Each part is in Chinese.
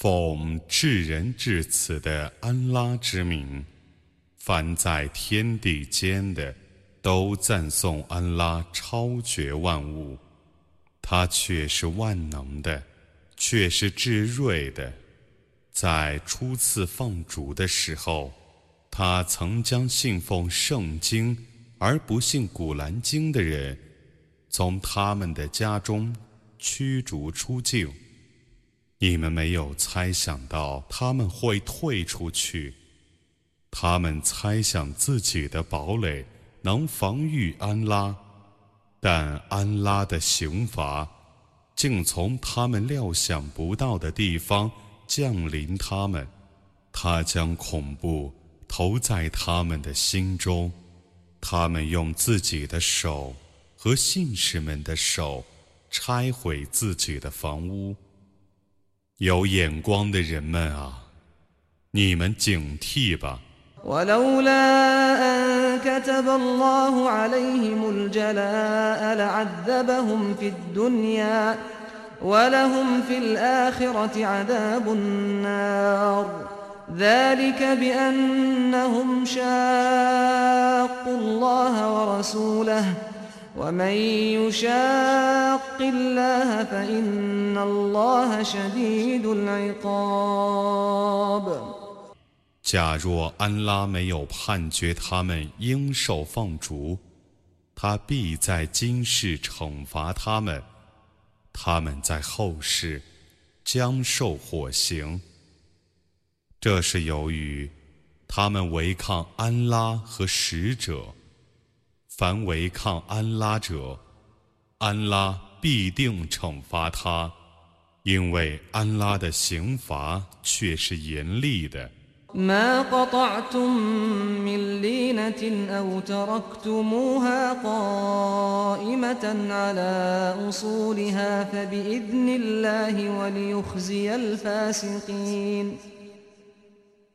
奉至仁至慈的安拉之名，凡在天地间的都赞颂安拉超绝万物，他却是万能的，却是至睿的。在初次放逐的时候，他曾将信奉圣经而不信古兰经的人，从他们的家中驱逐出境。你们没有猜想到他们会退出去，他们猜想自己的堡垒能防御安拉，但安拉的刑罚竟从他们料想不到的地方降临他们，他将恐怖投在他们的心中，他们用自己的手和信士们的手拆毁自己的房屋。有眼光的人们啊，你们警惕吧。ولولا أن كتب الله عليهم الجلاء لعذبهم في الدنيا ولهم في الآخرة عذاب النار ذلك بأنهم شاقوا الله ورسوله 假若安拉没有判决他们应受放逐，他必在今世惩罚他们，他们在后世将受火刑。这是由于他们违抗安拉和使者。凡违抗安拉者，安拉必定惩罚他，因为安拉的刑罚却是严厉的。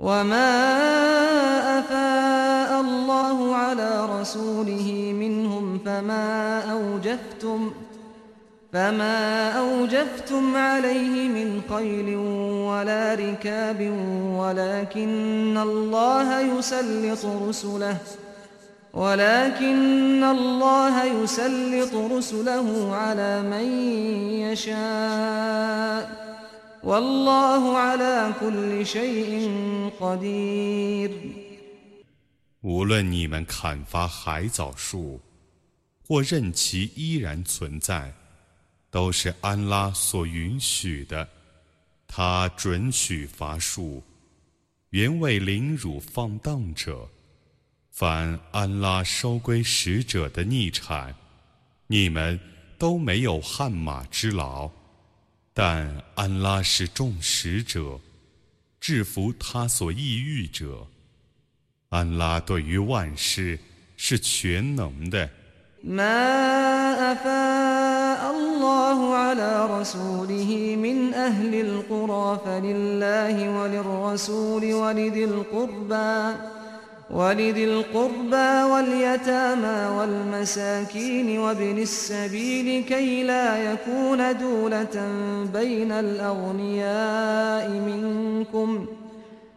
وما أفاء الله على رسوله منهم فما أوجفتم فما أوجفتم عليه من خيل ولا ركاب ولكن الله يسلط رسله ولكن الله يسلط رسله على من يشاء 无论你们砍伐海藻树，或任其依然存在，都是安拉所允许的。他准许伐树，原为凌辱放荡者。凡安拉收归使者的逆产，你们都没有汗马之劳。但安拉是众使者，制服他所抑郁者。安拉对于万事是全能的。ولذي القربى واليتامى والمساكين وابن السبيل كي لا يكون دولة بين الأغنياء منكم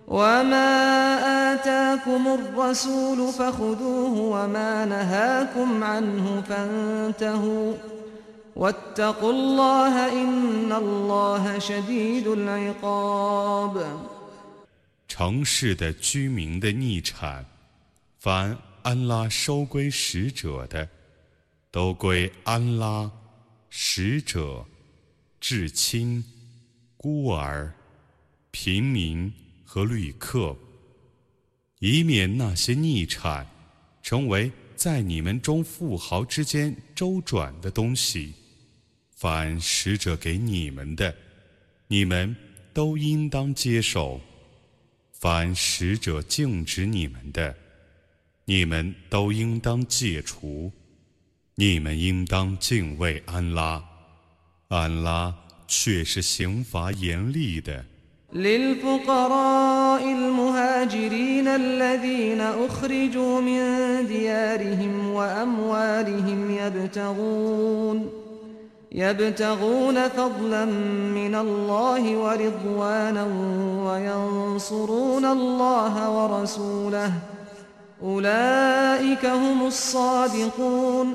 وما آتاكم الرسول فخذوه وما نهاكم عنه فانتهوا واتقوا الله إن الله شديد العقاب 城市的居民的逆产，凡 安拉收归使者的，都归安拉；使者、至亲、孤儿、平民 和旅客，以免那些逆产成为在你们中富豪之间周转的东西。凡使者给你们的，你们都应当接受；凡使者禁止你们的，你们都应当戒除，你们应当敬畏安拉，安拉却是刑罚严厉的。للفقراء المهاجرين الذين أخرجوا من ديارهم وأموالهم يبتغون يبتغون فضلا من الله ورضوانا وينصرون الله ورسوله. أولئك هم الصادقون.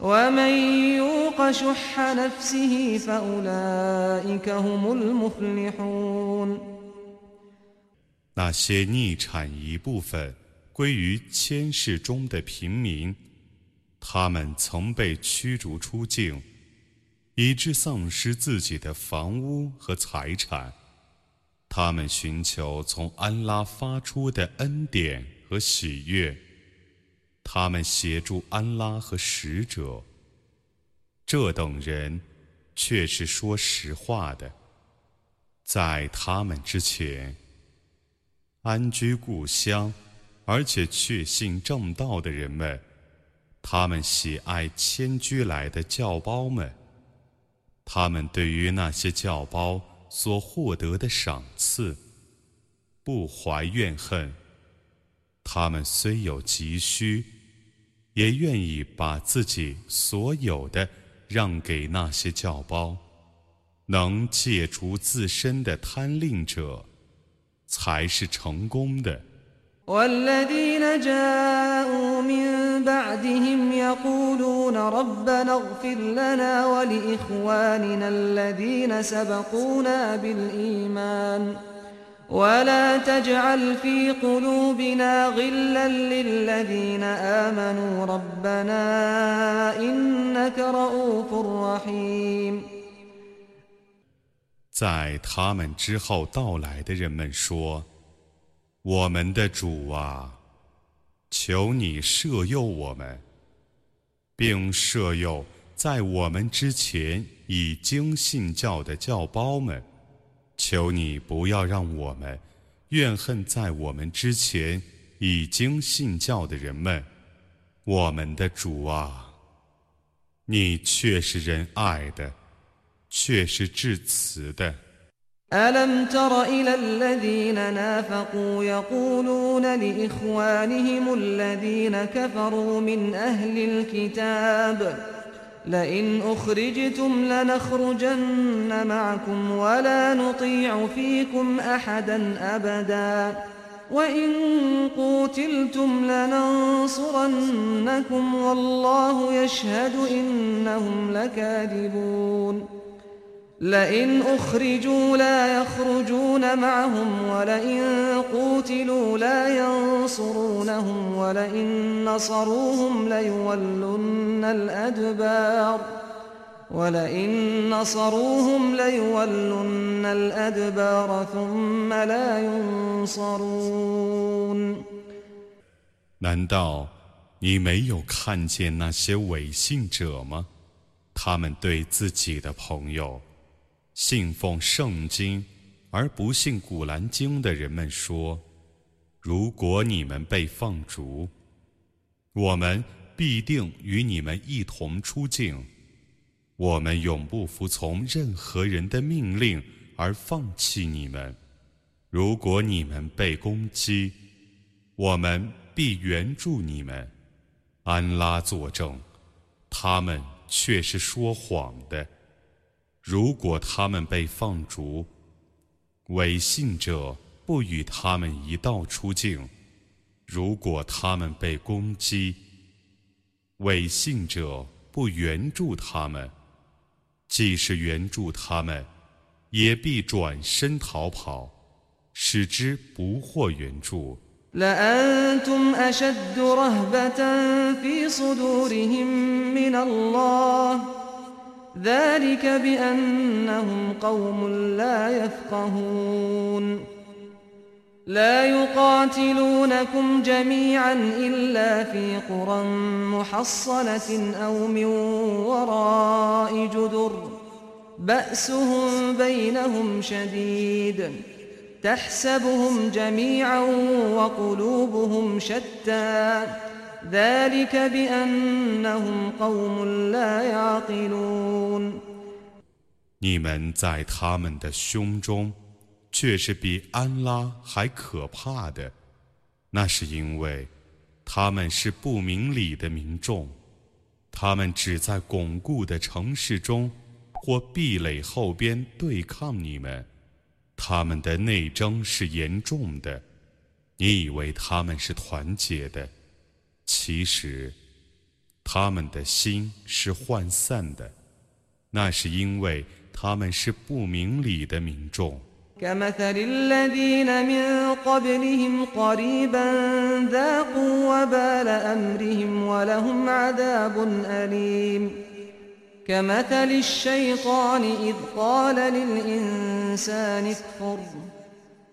ومن يوق شح نفسه فأولئك هم المفلحون 那些逆产一部分归于千世中的平民，他们曾被驱逐出境，以致丧失自己的房屋和财产。他们寻求从安拉发出的恩典和喜悦， 他们协助安拉和使者。这等人却是说实话的，在他们之前安居故乡。而且确信正道的人们，他们喜爱迁居来的教包们。他们对于那些教包所获得的赏赐，不怀怨恨。他们虽有急需，也愿意把自己所有的让给那些教包。能戒除自身的贪吝者，才是成功的。ولا تجعل في قلوبنا غلا للذين آمنوا ربنا إنك رؤوف رحيم 在他们之后到来的人们说。我们的主啊，求你赦宥我们，并赦宥在我们之前已经信教的教包们。 求你不要让我们怨恨在我们之前已经信教的人们。我们的主啊，你却是仁爱的，却是至慈的。ألم تر إلى الذين نافقوا يقولون لإخوانهم الذين كفروا من أهل الكتاب لئن أخرجتم لنخرجن معكم ولا نطيع فيكم أحدا أبدا. وإن قوتلتم لننصرنكم والله يشهد إنهم لكاذبون. لئن أخرجوا لا يخرجون معهم ولئن قوتلوا لا ينصرونهم ولئن نصروهم ليولن الأدبار ولئن نصروهم ليولن الأدبار ثم لا ينصرون 难道你没有看见那些伪信者吗？他们对自己的朋友。 信奉圣经而不信古兰经的人们说：“如果你们被放逐，我们必定与你们一同出境。我们永不服从任何人的命令而放弃你们。如果你们被攻击，我们必援助你们。安拉作证，他。”们却是说谎的。如果他们被放逐，违信者不与他们一道出境；如果他们被攻击，违信者不援助他们，即使援助他们，也必转身逃跑，使之不获援助。لأنتم أشد رهبة في صدورهم من الله ذلك بأنهم قوم لا يفقهون. لا يقاتلونكم جميعا إلا في قرى محصنة أو من وراء جدر. بأسهم بينهم شديد. تحسبهم جميعا وقلوبهم شتى. 你们在他们的胸中却是比安拉还可怕的。那是因为他们是不明理的民众。他们只在巩固的城市中或壁垒后边对抗你们。他们的内争是严重的。你以为他们是团结的。其实他们的心是涣散的，那是因为他们是不明理的民众。كمثل الشيطان إذ قال للإنسان اكفر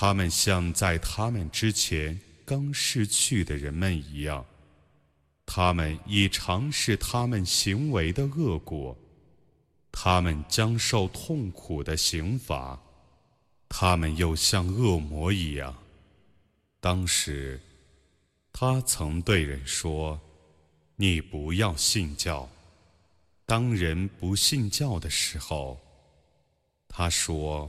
他们像在他们之前刚逝去的人们一样，他们已尝试他们行为的恶果，他们将受痛苦的刑罚，他们又像恶魔一样。当时，他曾对人说：“你不要信教。”当人不信教的时候，他说：“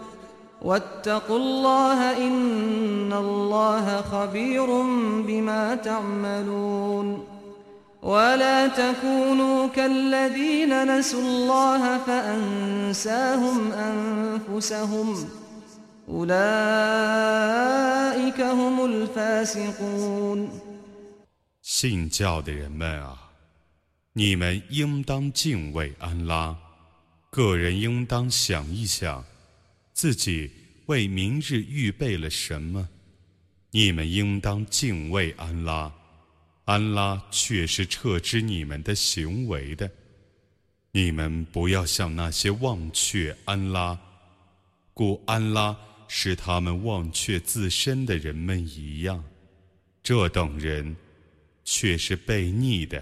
واتقوا الله إن الله خبير بما تعملون ولا تكونوا كالذين نسوا الله فأنساهم أنفسهم ۖ信教的人们啊，你们应当敬畏安拉。个人应当想一想， 自己为明日预备了什么。你们应当敬畏安拉，安拉却是撤知你们的行为的。你们不要像那些忘却安拉，故安拉。使他们忘却自身的人们一样，这等人却是被逆的。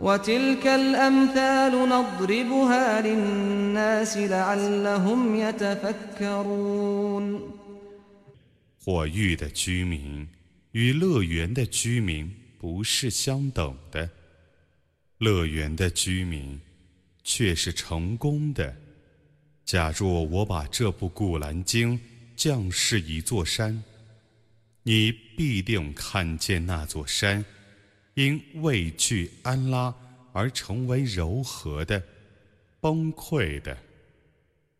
وتلك الأمثال نضربها للناس لعلهم يتفكرون 火域的居民与乐园的居民不是相等的，乐园的居民。却是成功的。假若我把这部《古兰经》 降世一座山，你必定看见那座山 因畏惧安拉而成为柔和的、崩溃的。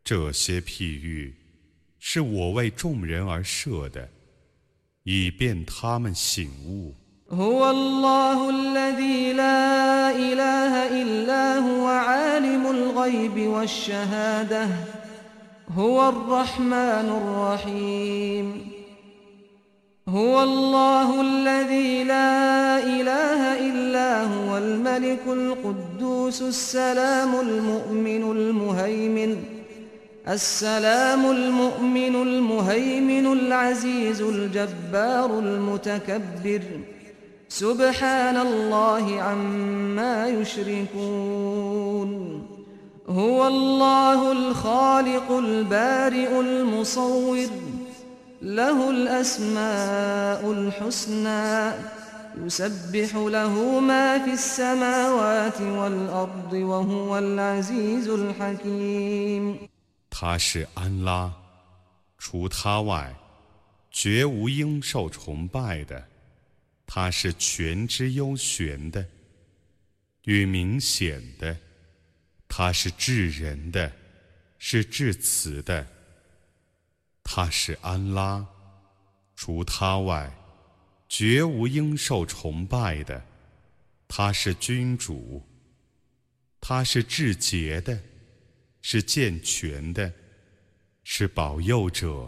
这些譬喻是我为众人而设的，以便他们醒悟。 هو الله الذي لا إله إلا هو عالم الغيب والشهادة هو الرحمن الرحيم هو الله الذي لا إله إلا هو الملك القدوس السلام المؤمن المهيمن السلام المؤمن المهيمن العزيز الجبار المتكبر. سبحان الله عما يشركون. هو الله الخالق البارئ المصور. له الأسماء الحسنى يسبح له ما في السماوات والأرض وهو العزيز الحكيم 他是安拉，除他外，绝无应受崇拜的。他是全知幽玄的，与明显的。他是至仁的，是至慈的。 他是安拉，除他外，绝无应受崇拜的。他是君主，他是至洁的。是健全的，是保佑者，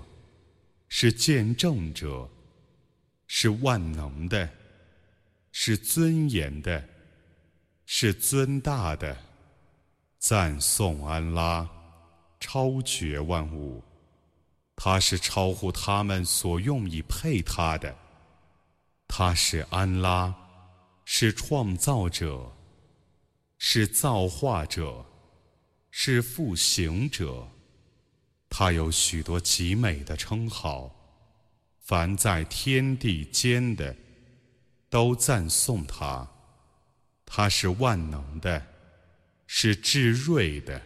是见证者，是万能的，是尊严的，是尊大的。赞颂安拉，超绝万物，他是超乎他们所用以配他的。他是安拉，是创造者，是造化者。是复行者，他有许多极美的称号，凡在天地间的都赞颂他。他是万能的，是至睿的。